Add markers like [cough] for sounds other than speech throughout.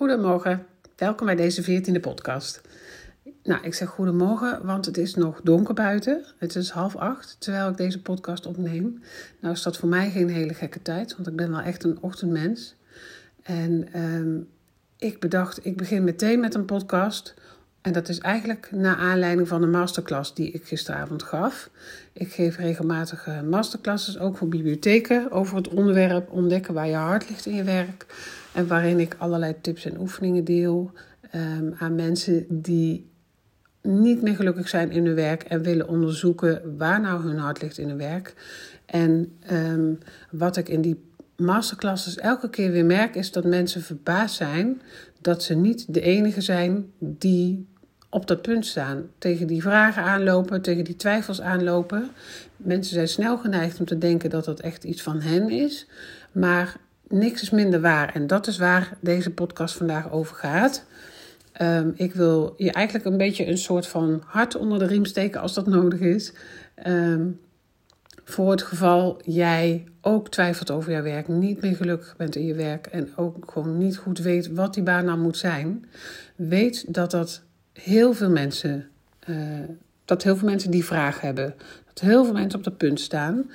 Goedemorgen, welkom bij deze 14e podcast. Nou, ik zeg goedemorgen, want het is nog donker buiten. Het is half acht terwijl ik deze podcast opneem. Nou is dat voor mij geen hele gekke tijd, want ik ben wel echt een ochtendmens. En ehm, ik bedacht, ik begin meteen met een podcast. En dat is eigenlijk naar aanleiding van een masterclass die ik gisteravond gaf. Ik geef regelmatig masterclasses, ook voor bibliotheken, over het onderwerp ontdekken waar je hart ligt in je werk. En waarin ik allerlei tips en oefeningen deel um, aan mensen die niet meer gelukkig zijn in hun werk en willen onderzoeken waar nou hun hart ligt in hun werk. En um, wat ik in die masterclasses elke keer weer merk, is dat mensen verbaasd zijn dat ze niet de enige zijn die op dat punt staan. Tegen die vragen aanlopen, tegen die twijfels aanlopen. Mensen zijn snel geneigd om te denken dat dat echt iets van hen is. Maar niks is minder waar. En dat is waar deze podcast vandaag over gaat. Um, ik wil je eigenlijk een beetje een soort van hart onder de riem steken als dat nodig is. Um, voor het geval jij ook twijfelt over jouw werk, niet meer gelukkig bent in je werk en ook gewoon niet goed weet wat die baan nou moet zijn, weet dat dat heel veel mensen, uh, dat heel veel mensen die vraag hebben, dat heel veel mensen op dat punt staan.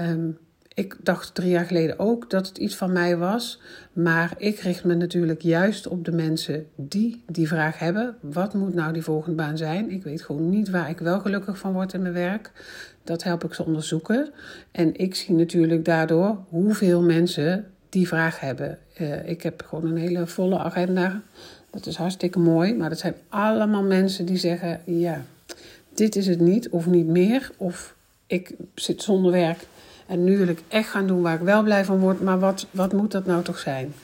Um, ik dacht drie jaar geleden ook dat het iets van mij was. Maar ik richt me natuurlijk juist op de mensen die die vraag hebben. Wat moet nou die volgende baan zijn? Ik weet gewoon niet waar ik wel gelukkig van word in mijn werk. Dat help ik ze onderzoeken. En ik zie natuurlijk daardoor hoeveel mensen die vraag hebben. Uh, ik heb gewoon een hele volle agenda. Dat is hartstikke mooi. Maar dat zijn allemaal mensen die zeggen: ja, dit is het niet of niet meer. Of ik zit zonder werk en nu wil ik echt gaan doen waar ik wel blij van word. Maar wat, wat moet dat nou toch zijn?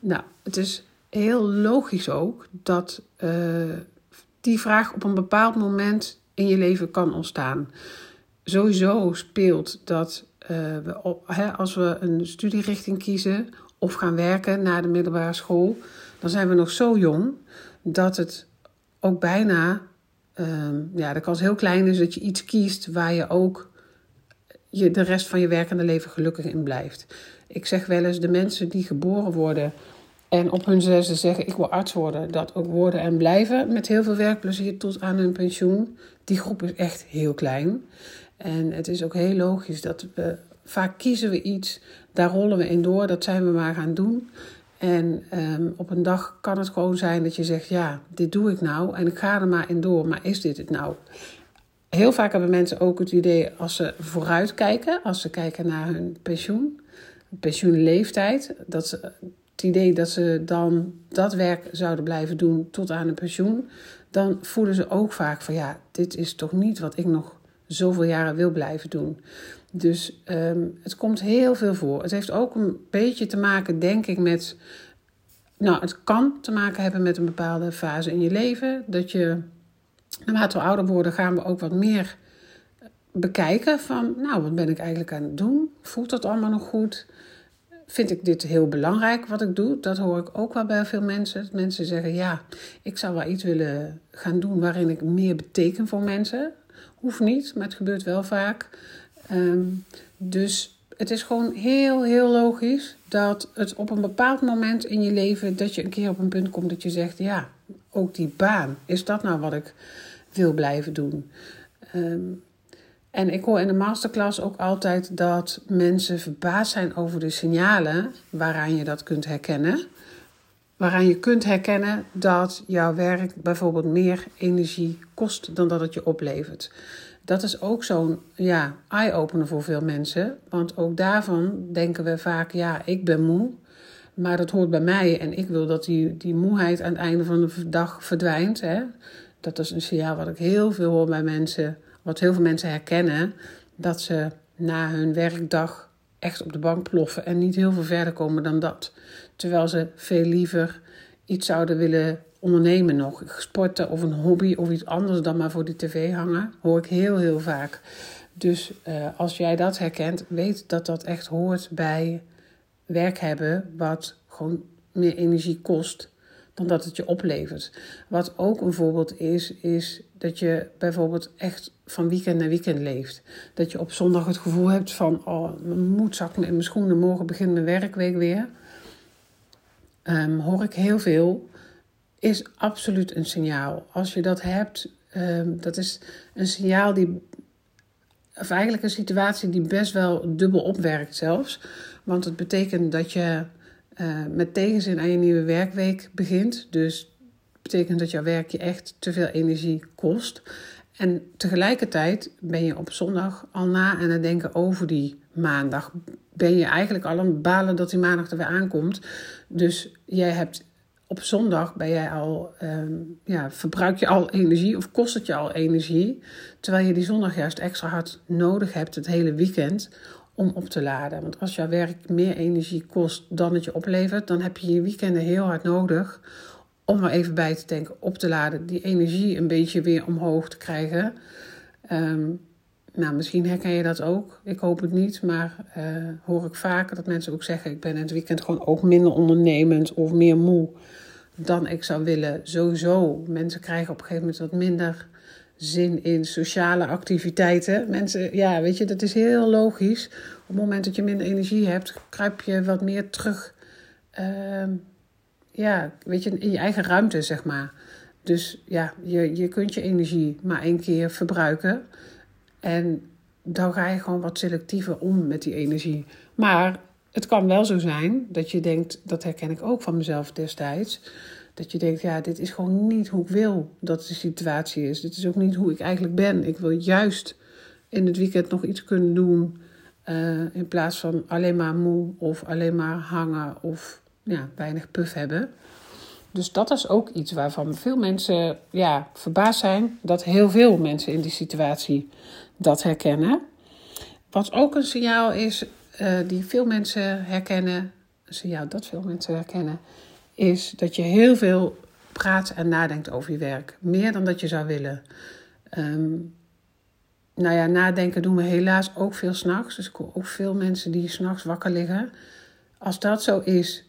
Nou, het is heel logisch ook dat uh, die vraag op een bepaald moment in je leven kan ontstaan. Sowieso speelt dat uh, we, hè, als we een studierichting kiezen of gaan werken na de middelbare school, dan zijn we nog zo jong dat het ook bijna, uh, ja, de kans heel klein is dat je iets kiest waar je ook je de rest van je werkende leven gelukkig in blijft. Ik zeg wel eens, de mensen die geboren worden en op hun zesde zeggen: Ik wil arts worden, dat ook worden en blijven met heel veel werkplezier tot aan hun pensioen. Die groep is echt heel klein. En het is ook heel logisch dat we vaak kiezen we iets, daar rollen we in door, dat zijn we maar gaan doen. En um, op een dag kan het gewoon zijn dat je zegt: Ja, dit doe ik nou en ik ga er maar in door, maar is dit het nou? Heel vaak hebben mensen ook het idee als ze vooruit kijken, als ze kijken naar hun pensioen, pensioenleeftijd, dat ze, het idee dat ze dan dat werk zouden blijven doen tot aan een pensioen, dan voelen ze ook vaak van ja, dit is toch niet wat ik nog zoveel jaren wil blijven doen. Dus um, het komt heel veel voor. Het heeft ook een beetje te maken, denk ik, met. Nou, het kan te maken hebben met een bepaalde fase in je leven. Dat je naarmate we ouder worden gaan we ook wat meer bekijken van, nou, wat ben ik eigenlijk aan het doen? Voelt dat allemaal nog goed? Vind ik dit heel belangrijk wat ik doe? Dat hoor ik ook wel bij veel mensen. Mensen zeggen, ja, ik zou wel iets willen gaan doen waarin ik meer beteken voor mensen. Hoeft niet, maar het gebeurt wel vaak. Um, dus het is gewoon heel, heel logisch dat het op een bepaald moment in je leven, dat je een keer op een punt komt dat je zegt, ja, ook die baan, is dat nou wat ik wil blijven doen? Um, en ik hoor in de masterclass ook altijd dat mensen verbaasd zijn over de signalen waaraan je dat kunt herkennen. Waaraan je kunt herkennen dat jouw werk bijvoorbeeld meer energie kost dan dat het je oplevert. Dat is ook zo'n ja, eye-opener voor veel mensen. Want ook daarvan denken we vaak: ja, ik ben moe. Maar dat hoort bij mij en ik wil dat die, die moeheid aan het einde van de dag verdwijnt. Hè? Dat is een signaal wat ik heel veel hoor bij mensen, wat heel veel mensen herkennen. Dat ze na hun werkdag echt op de bank ploffen en niet heel veel verder komen dan dat. Terwijl ze veel liever iets zouden willen ondernemen nog. Sporten of een hobby of iets anders dan maar voor die tv hangen, hoor ik heel, heel vaak. Dus uh, als jij dat herkent, weet dat dat echt hoort bij werk hebben wat gewoon meer energie kost dan dat het je oplevert. Wat ook een voorbeeld is, is dat je bijvoorbeeld echt van weekend naar weekend leeft. Dat je op zondag het gevoel hebt van, oh, mijn moed zakt in mijn schoenen, morgen begint mijn werkweek weer. ehm, hoor ik heel veel, is absoluut een signaal. Als je dat hebt, um, dat is een signaal die, of eigenlijk een situatie die best wel dubbel opwerkt zelfs. Want het betekent dat je uh, met tegenzin aan je nieuwe werkweek begint. Dus betekent dat jouw werk je echt te veel energie kost. En tegelijkertijd ben je op zondag al na aan het denken over die maandag. Ben je eigenlijk al aan het balen dat die maandag er weer aankomt. Dus jij hebt op zondag ben jij al, um, ja, verbruik je al energie of kost het je al energie. Terwijl je die zondag juist extra hard nodig hebt het hele weekend om op te laden. Want als jouw werk meer energie kost dan het je oplevert, dan heb je je weekenden heel hard nodig om er even bij te denken, op te laden, die energie een beetje weer omhoog te krijgen. Um, nou, misschien herken je dat ook. Ik hoop het niet, maar uh, hoor ik vaker dat mensen ook zeggen: ik ben in het weekend gewoon ook minder ondernemend of meer moe dan ik zou willen. Sowieso, mensen krijgen op een gegeven moment wat minder zin in sociale activiteiten. Mensen, ja, weet je, dat is heel logisch. Op het moment dat je minder energie hebt, kruip je wat meer terug. Uh, ja, weet je, in je eigen ruimte, zeg maar. Dus ja, je, je kunt je energie maar één keer verbruiken. En dan ga je gewoon wat selectiever om met die energie. Maar het kan wel zo zijn dat je denkt, dat herken ik ook van mezelf destijds. Dat je denkt, ja, dit is gewoon niet hoe ik wil dat de situatie is. Dit is ook niet hoe ik eigenlijk ben. Ik wil juist in het weekend nog iets kunnen doen. Uh, in plaats van alleen maar moe of alleen maar hangen of ja, weinig puff hebben. Dus dat is ook iets waarvan veel mensen ja, verbaasd zijn dat heel veel mensen in die situatie dat herkennen. Wat ook een signaal is uh, die veel mensen herkennen, een signaal dat veel mensen herkennen, is dat je heel veel praat en nadenkt over je werk. Meer dan dat je zou willen. Um, nou ja, nadenken doen we helaas ook veel s'nachts. Dus ik hoor ook veel mensen die s'nachts wakker liggen. Als dat zo is,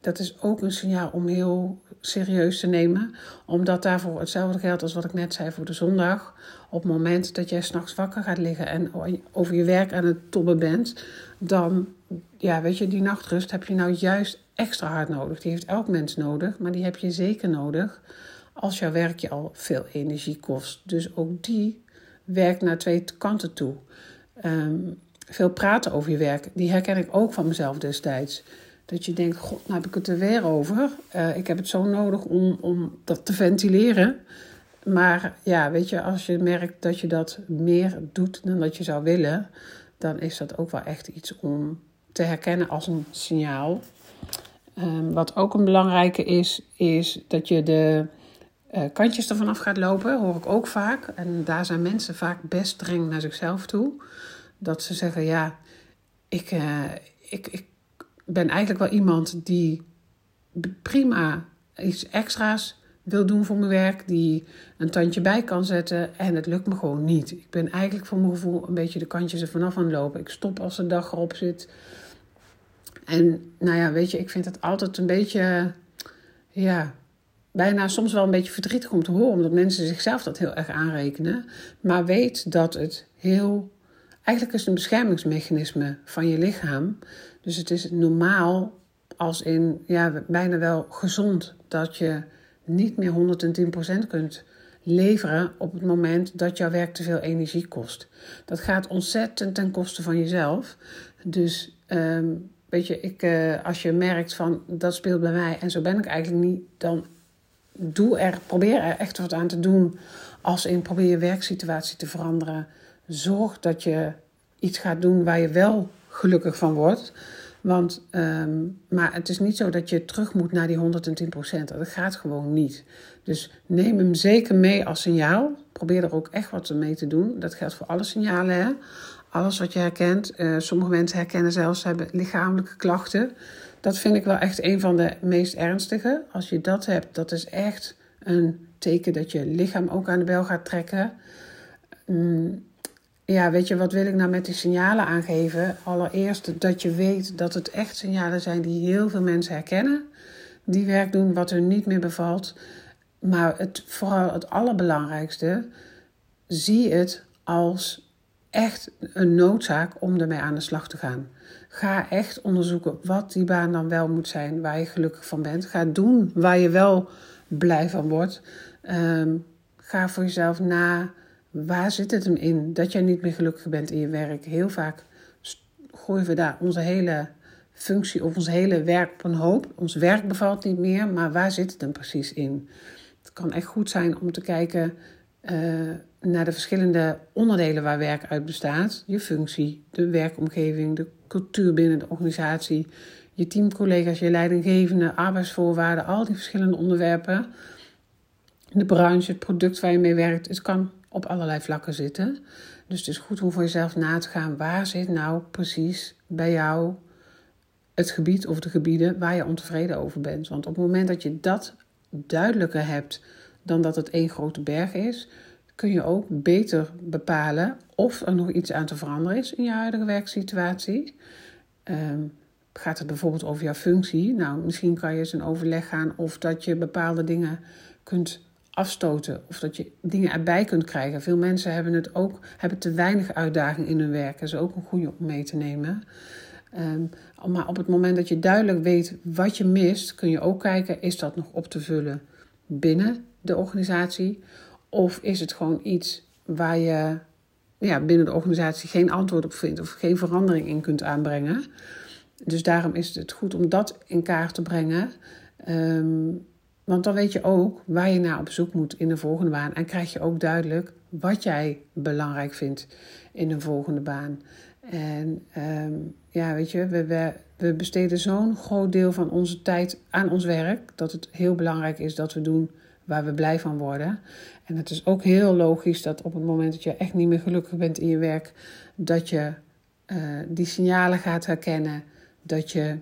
dat is ook een signaal om heel serieus te nemen. Omdat daarvoor hetzelfde geldt als wat ik net zei voor de zondag. Op het moment dat jij s'nachts wakker gaat liggen en over je werk aan het tobben bent, dan, ja, weet je, die nachtrust heb je nou juist extra hard nodig. Die heeft elk mens nodig, maar die heb je zeker nodig als jouw werk je al veel energie kost. Dus ook die werkt naar twee kanten toe. Um, veel praten over je werk, die herken ik ook van mezelf destijds. Dat je denkt, god, nou heb ik het er weer over. Uh, ik heb het zo nodig om, om dat te ventileren. Maar ja, weet je, als je merkt dat je dat meer doet dan dat je zou willen, dan is dat ook wel echt iets om te herkennen als een signaal. Um, wat ook een belangrijke is, is dat je de uh, kantjes ervan af gaat lopen, hoor ik ook vaak. En daar zijn mensen vaak best streng naar zichzelf toe. Dat ze zeggen, ja, ik, uh, ik, ik ben eigenlijk wel iemand die prima iets extra's wil doen voor mijn werk, die een tandje bij kan zetten en het lukt me gewoon niet. Ik ben eigenlijk voor mijn gevoel een beetje de kantjes er vanaf aan lopen. Ik stop als de dag erop zit. En nou ja, weet je, ik vind het altijd een beetje, ja, bijna soms wel een beetje verdrietig om te horen, omdat mensen zichzelf dat heel erg aanrekenen. Maar weet dat het heel, eigenlijk is een beschermingsmechanisme van je lichaam. Dus het is normaal, als in ja, bijna wel gezond, dat je niet meer 110% kunt leveren op het moment dat jouw werk te veel energie kost. Dat gaat ontzettend ten koste van jezelf. Dus um, weet je, ik, uh, als je merkt van dat speelt bij mij en zo ben ik eigenlijk niet, dan doe er, probeer er echt wat aan te doen. Als in probeer je werksituatie te veranderen. Zorg dat je iets gaat doen waar je wel gelukkig van wordt. Want, um, maar het is niet zo dat je terug moet naar die 110% Dat gaat gewoon niet. Dus neem hem zeker mee als signaal. Probeer er ook echt wat mee te doen. Dat geldt voor alle signalen. Hè? Alles wat je herkent. Uh, sommige mensen herkennen zelfs hebben lichamelijke klachten. Dat vind ik wel echt een van de meest ernstige. Als je dat hebt, dat is echt een teken dat je lichaam ook aan de bel gaat trekken. Um, ja, weet je, wat wil ik nou met die signalen aangeven? Allereerst dat je weet dat het echt signalen zijn die heel veel mensen herkennen. Die werk doen wat hun niet meer bevalt. Maar het, vooral het allerbelangrijkste, zie het als echt een noodzaak om ermee aan de slag te gaan. Ga echt onderzoeken wat die baan dan wel moet zijn, waar je gelukkig van bent. Ga doen waar je wel blij van wordt. Ehm, ga voor jezelf na, waar zit het hem in dat jij niet meer gelukkig bent in je werk? Heel vaak gooien we daar onze hele functie of ons hele werk op een hoop. Ons werk bevalt niet meer, maar waar zit het hem precies in? Het kan echt goed zijn om te kijken uh, naar de verschillende onderdelen waar werk uit bestaat. Je functie, de werkomgeving, de cultuur binnen de organisatie, je teamcollega's, je leidinggevende, arbeidsvoorwaarden, al die verschillende onderwerpen. De branche, het product waar je mee werkt. Het kan op allerlei vlakken zitten. Dus het is goed om voor jezelf na te gaan waar zit nou precies bij jou het gebied of de gebieden waar je ontevreden over bent. Want op het moment dat je dat duidelijker hebt dan dat het één grote berg is, kun je ook beter bepalen of er nog iets aan te veranderen is in je huidige werksituatie. Um, gaat het bijvoorbeeld over jouw functie? Nou, misschien kan je eens in overleg gaan of dat je bepaalde dingen kunt afstoten of dat je dingen erbij kunt krijgen. Veel mensen hebben het ook hebben te weinig uitdaging in hun werk. Dat is ook een goede om mee te nemen. Um, maar op het moment dat je duidelijk weet wat je mist, kun je ook kijken: is dat nog op te vullen binnen de organisatie? Of is het gewoon iets waar je ja, binnen de organisatie geen antwoord op vindt of geen verandering in kunt aanbrengen? Dus daarom is het goed om dat in kaart te brengen. Ehm, want dan weet je ook waar je naar op zoek moet in de volgende baan. En krijg je ook duidelijk wat jij belangrijk vindt in een volgende baan. En ehm, ja, weet je, we, we besteden zo'n groot deel van onze tijd aan ons werk. Dat het heel belangrijk is dat we doen waar we blij van worden. En het is ook heel logisch dat op het moment dat je echt niet meer gelukkig bent in je werk, dat je uh, die signalen gaat herkennen. Dat je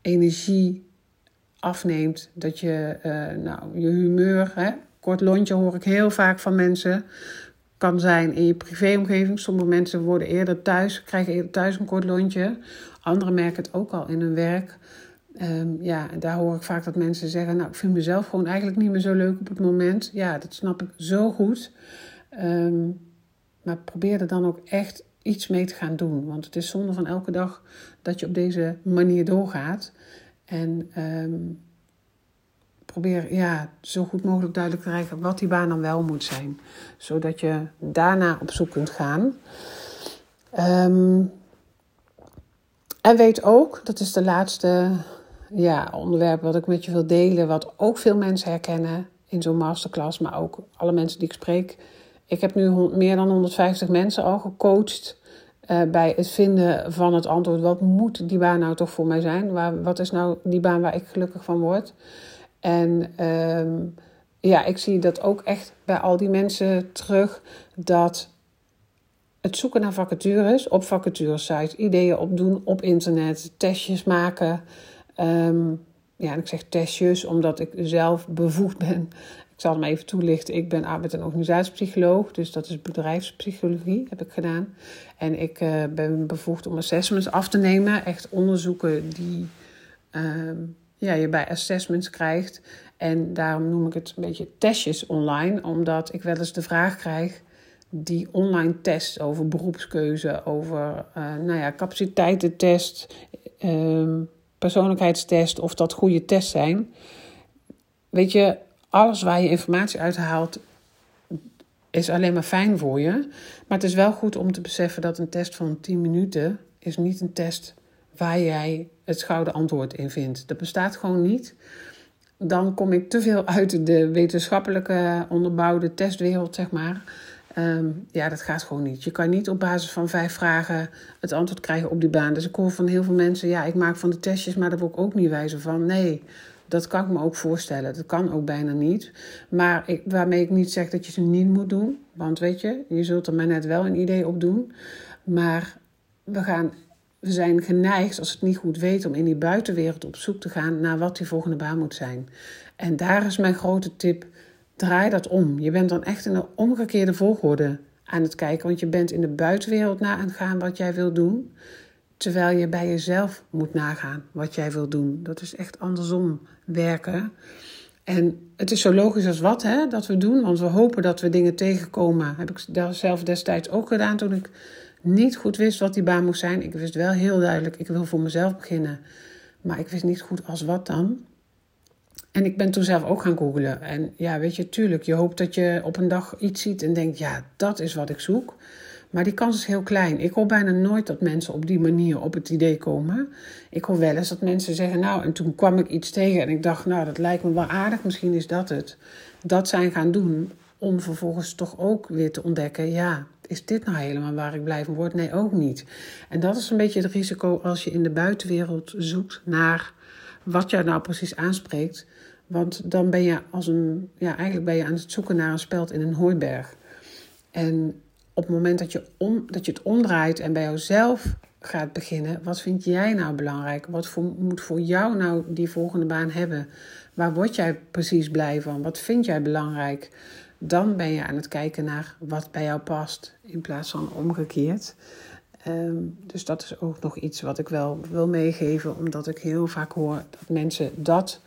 energie afneemt. Dat je, uh, nou, je humeur, hè, kort lontje hoor ik heel vaak van mensen. Kan zijn in je privéomgeving. Sommige mensen worden eerder thuis, krijgen eerder thuis een kort lontje. Anderen merken het ook al in hun werk. Um, ja, daar hoor ik vaak dat mensen zeggen: Nou, ik vind mezelf gewoon eigenlijk niet meer zo leuk op het moment. Ja, dat snap ik zo goed. Um, maar probeer er dan ook echt iets mee te gaan doen. Want het is zonde van elke dag dat je op deze manier doorgaat. En um, probeer ja, zo goed mogelijk duidelijk te krijgen wat die baan dan wel moet zijn. Zodat je daarna op zoek kunt gaan. En weet ook, dat is de laatste ja, onderwerp wat ik met je wil delen, wat ook veel mensen herkennen in zo'n masterclass, maar ook alle mensen die ik spreek. Ik heb nu meer dan 150 mensen al gecoacht uh, bij het vinden van het antwoord. Wat moet die baan nou toch voor mij zijn? Waar, wat is nou die baan waar ik gelukkig van word? En um, ja, ik zie dat ook echt bij al die mensen terug dat het zoeken naar vacatures op vacaturesites, ideeën opdoen op internet, testjes maken. Um, ja, en ik zeg testjes omdat ik zelf bevoegd ben. Ik zal hem even toelichten. Ik ben arbeid- en organisatiepsycholoog, dus dat is bedrijfspsychologie, heb ik gedaan. En ik uh, ben bevoegd om assessments af te nemen. Echt onderzoeken die um, ja, je bij assessments krijgt. En daarom noem ik het een beetje testjes online, omdat ik wel eens de vraag krijg die online test over beroepskeuze, over uh, nou ja, capaciteitentest, um, persoonlijkheidstest, of dat goede tests zijn. Weet je, alles waar je informatie uit haalt, is alleen maar fijn voor je. Maar het is wel goed om te beseffen dat een test van 10 minuten is niet een test waar jij het gouden antwoord in vindt. Dat bestaat gewoon niet. Dan kom ik te veel uit de wetenschappelijke onderbouwde testwereld, zeg maar. Um, ja, dat gaat gewoon niet. Je kan niet op basis van vijf vragen het antwoord krijgen op die baan. Dus ik hoor van heel veel mensen, ja, ik maak van de testjes, maar daar word ik ook niet wijzer van. Nee, dat kan ik me ook voorstellen. Dat kan ook bijna niet. Maar ik, waarmee ik niet zeg dat je ze niet moet doen. Want weet je, je zult er maar net wel een idee op doen. Maar we, gaan, we zijn geneigd, als het niet goed weet, om in die buitenwereld op zoek te gaan naar wat die volgende baan moet zijn. En daar is mijn grote tip draai dat om. Je bent dan echt in een omgekeerde volgorde aan het kijken. Want je bent in de buitenwereld na aan het gaan wat jij wil doen. Terwijl je bij jezelf moet nagaan wat jij wil doen. Dat is echt andersom werken. En het is zo logisch als wat hè, dat we doen, want we hopen dat we dingen tegenkomen. Heb ik zelf destijds ook gedaan toen ik niet goed wist wat die baan moest zijn. Ik wist wel heel duidelijk, ik wil voor mezelf beginnen. Maar ik wist niet goed als wat dan. En ik ben toen zelf ook gaan googlen. En ja, weet je, tuurlijk, je hoopt dat je op een dag iets ziet en denkt, ja, dat is wat ik zoek. Maar die kans is heel klein. Ik hoor bijna nooit dat mensen op die manier op het idee komen. Ik hoor wel eens dat mensen zeggen, nou, en toen kwam ik iets tegen en ik dacht, nou, dat lijkt me wel aardig, misschien is dat het. Dat zijn gaan doen om vervolgens toch ook weer te ontdekken, ja, is dit nou helemaal waar ik blij van word? Nee, ook niet. En dat is een beetje het risico als je in de buitenwereld zoekt naar wat jou nou precies aanspreekt. Want dan ben je als een, ja, eigenlijk ben je aan het zoeken naar een speld in een hooiberg. En op het moment dat je, om, dat je het omdraait en bij jouzelf gaat beginnen, wat vind jij nou belangrijk? Wat moet voor jou nou die volgende baan hebben? Waar word jij precies blij van? Wat vind jij belangrijk? Dan ben je aan het kijken naar wat bij jou past, in plaats van omgekeerd. Ehm, dus dat is ook nog iets wat ik wel wil meegeven, omdat ik heel vaak hoor dat mensen dat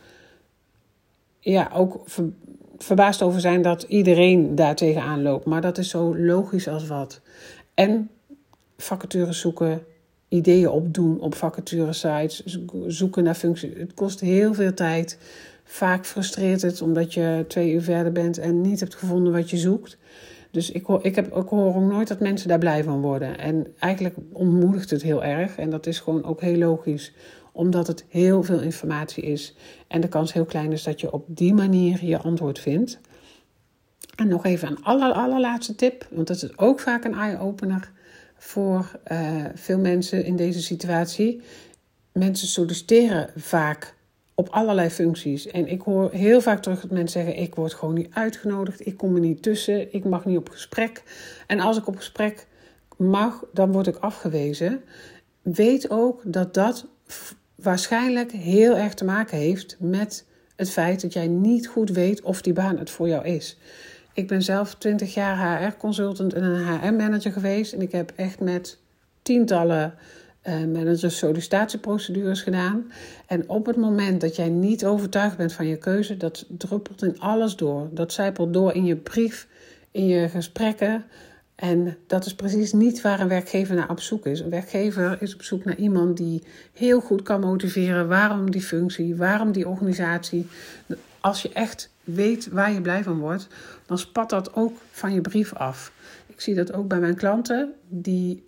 ja, ook verbaasd over zijn dat iedereen daar tegenaan loopt. Maar dat is zo logisch als wat. En vacatures zoeken, ideeën opdoen op vacaturesites, zoeken naar functies. Het kost heel veel tijd. Vaak frustreert het omdat je twee uur verder bent en niet hebt gevonden wat je zoekt. Dus ik hoor, ik, heb, ik hoor ook nooit dat mensen daar blij van worden. En eigenlijk ontmoedigt het heel erg. En dat is gewoon ook heel logisch omdat het heel veel informatie is en de kans heel klein is dat je op die manier je antwoord vindt. En nog even een aller, allerlaatste tip, want dat is ook vaak een eye-opener voor uh, veel mensen in deze situatie. Mensen solliciteren vaak op allerlei functies. En ik hoor heel vaak terug dat mensen zeggen: Ik word gewoon niet uitgenodigd, ik kom er niet tussen, ik mag niet op gesprek. En als ik op gesprek mag, dan word ik afgewezen. Weet ook dat dat waarschijnlijk heel erg te maken heeft met het feit dat jij niet goed weet of die baan het voor jou is. Ik ben zelf 20 jaar HR-consultant en een HR-manager geweest. En ik heb echt met tientallen uh, managers sollicitatieprocedures gedaan. En op het moment dat jij niet overtuigd bent van je keuze, dat druppelt in alles door. Dat zijpelt door in je brief, in je gesprekken. En dat is precies niet waar een werkgever naar op zoek is. Een werkgever is op zoek naar iemand die heel goed kan motiveren waarom die functie, waarom die organisatie. Als je echt weet waar je blij van wordt, dan spat dat ook van je brief af. Ik zie dat ook bij mijn klanten, die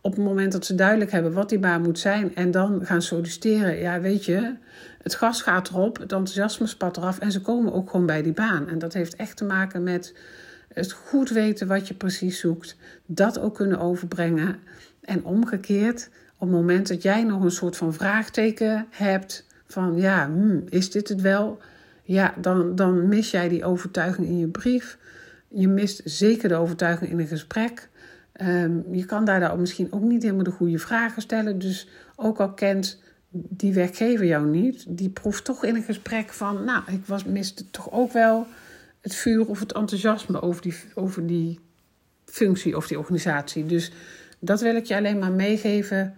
op het moment dat ze duidelijk hebben wat die baan moet zijn en dan gaan solliciteren, ja, weet je, het gas gaat erop, het enthousiasme spat eraf en ze komen ook gewoon bij die baan. En dat heeft echt te maken met het goed weten wat je precies zoekt, dat ook kunnen overbrengen. En omgekeerd, op het moment dat jij nog een soort van vraagteken hebt van ja, hmm, is dit het wel? Ja, dan, dan mis jij die overtuiging in je brief. Je mist zeker de overtuiging in een gesprek. Ehm, je kan daar misschien ook niet helemaal de goede vragen stellen. Dus ook al kent die werkgever jou niet, die proeft toch in een gesprek van, nou, ik was, miste toch ook wel het vuur of het enthousiasme over die, over die functie of die organisatie. Dus dat wil ik je alleen maar meegeven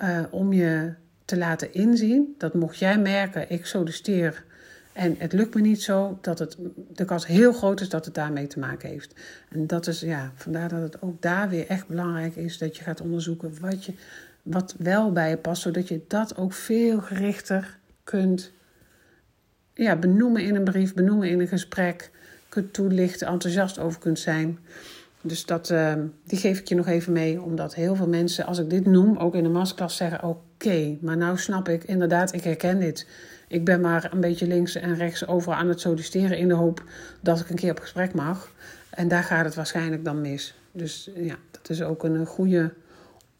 uh, om je te laten inzien dat mocht jij merken, ik solliciteer en het lukt me niet zo, dat het, de kans heel groot is dat het daarmee te maken heeft. En dat is, ja, vandaar dat het ook daar weer echt belangrijk is dat je gaat onderzoeken wat, je, wat wel bij je past, zodat je dat ook veel gerichter kunt ja, benoemen in een brief, benoemen in een gesprek, kunt toelichten, enthousiast over kunt zijn. Dus dat, uh, die geef ik je nog even mee, omdat heel veel mensen, als ik dit noem, ook in de masterclass zeggen: Oké, maar nou snap ik inderdaad, ik herken dit. Ik ben maar een beetje links en rechts over aan het solliciteren in de hoop dat ik een keer op gesprek mag. En daar gaat het waarschijnlijk dan mis. Dus ja, dat is ook een goede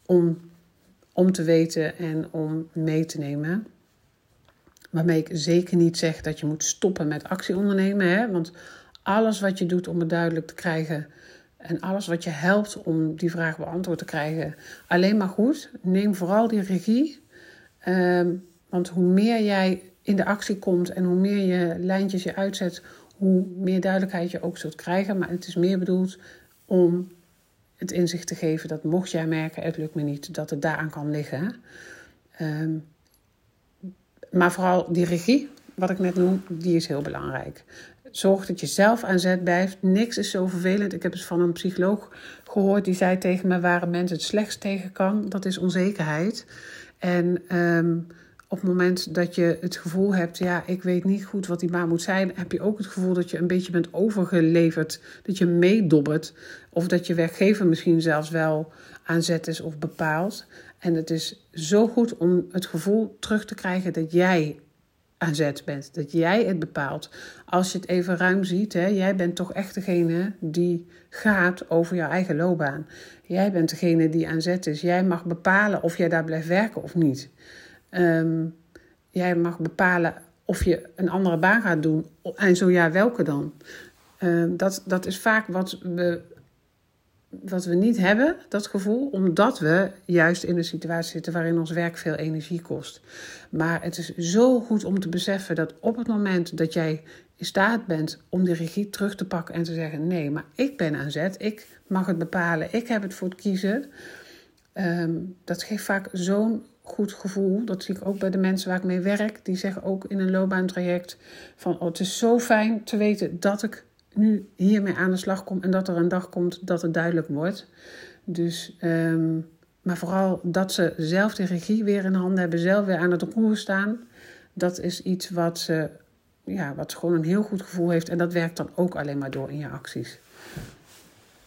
om, om te weten en om mee te nemen. Waarmee ik zeker niet zeg dat je moet stoppen met actie ondernemen. Hè? Want alles wat je doet om het duidelijk te krijgen. En alles wat je helpt om die vraag beantwoord te krijgen. Alleen maar goed. Neem vooral die regie. Ehm, want hoe meer jij in de actie komt en hoe meer je lijntjes je uitzet, hoe meer duidelijkheid je ook zult krijgen. Maar het is meer bedoeld om het inzicht te geven dat mocht jij merken, het lukt me niet, dat het daaraan kan liggen. Maar vooral die regie, wat ik net noem, die is heel belangrijk. Zorg dat je zelf aan zet blijft. Niks is zo vervelend. Ik heb eens van een psycholoog gehoord die zei tegen me: waar een mens het slechtst tegen kan, dat is onzekerheid. En ehm, op het moment dat je het gevoel hebt, ja, ik weet niet goed wat die baan moet zijn, heb je ook het gevoel dat je een beetje bent overgeleverd, dat je meedobbert, of dat je werkgever misschien zelfs wel aan zet is of bepaalt. En het is zo goed om het gevoel terug te krijgen dat jij aan zet bent, dat jij het bepaalt. Als je het even ruim ziet, hè, jij bent toch echt degene die gaat over jouw eigen loopbaan. Jij bent degene die aan zet is. Jij mag bepalen of jij daar blijft werken of niet. Ehm, jij mag bepalen of je een andere baan gaat doen. En zo ja, welke dan? Ehm, dat, dat is vaak wat we, wat we niet hebben, dat gevoel, omdat we juist in een situatie zitten waarin ons werk veel energie kost. Maar het is zo goed om te beseffen dat op het moment dat jij in staat bent om die regie terug te pakken en te zeggen: nee, maar ik ben aan zet, ik mag het bepalen, ik heb het voor het kiezen. Ehm, dat geeft vaak zo'n goed gevoel. Dat zie ik ook bij de mensen waar ik mee werk. Die zeggen ook in een loopbaantraject van oh, het is zo fijn te weten dat ik nu hiermee aan de slag kom en dat er een dag komt dat het duidelijk wordt. Dus, ehm, maar vooral dat ze zelf de regie weer in handen hebben, zelf weer aan het roer staan. Dat is iets wat ze, ja, wat gewoon een heel goed gevoel heeft. En dat werkt dan ook alleen maar door in je acties.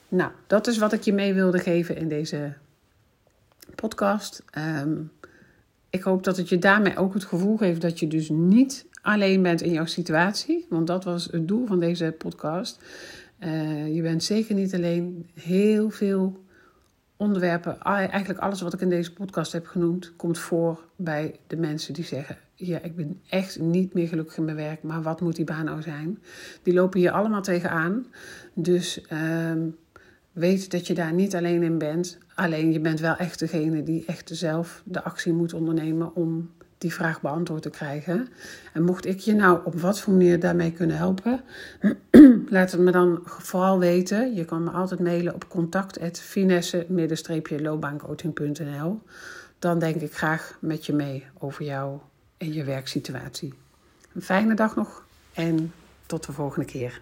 Nou, dat is wat ik je mee wilde geven in deze podcast. Um, ik hoop dat het je daarmee ook het gevoel geeft dat je dus niet alleen bent in jouw situatie. Want dat was het doel van deze podcast. Uh, je bent zeker niet alleen. Heel veel onderwerpen, eigenlijk alles wat ik in deze podcast heb genoemd, komt voor bij de mensen die zeggen: Ja, ik ben echt niet meer gelukkig in mijn werk, maar wat moet die baan nou zijn? Die lopen hier allemaal tegenaan. Dus. Uh, Weet dat je daar niet alleen in bent. Alleen je bent wel echt degene die echt zelf de actie moet ondernemen om die vraag beantwoord te krijgen. En mocht ik je nou op wat voor manier daarmee kunnen helpen, [clears throat] laat het me dan vooral weten. Je kan me altijd mailen op contact.finesse-loopbaancoaching.nl. Dan denk ik graag met je mee over jou en je werksituatie. Een fijne dag nog en tot de volgende keer.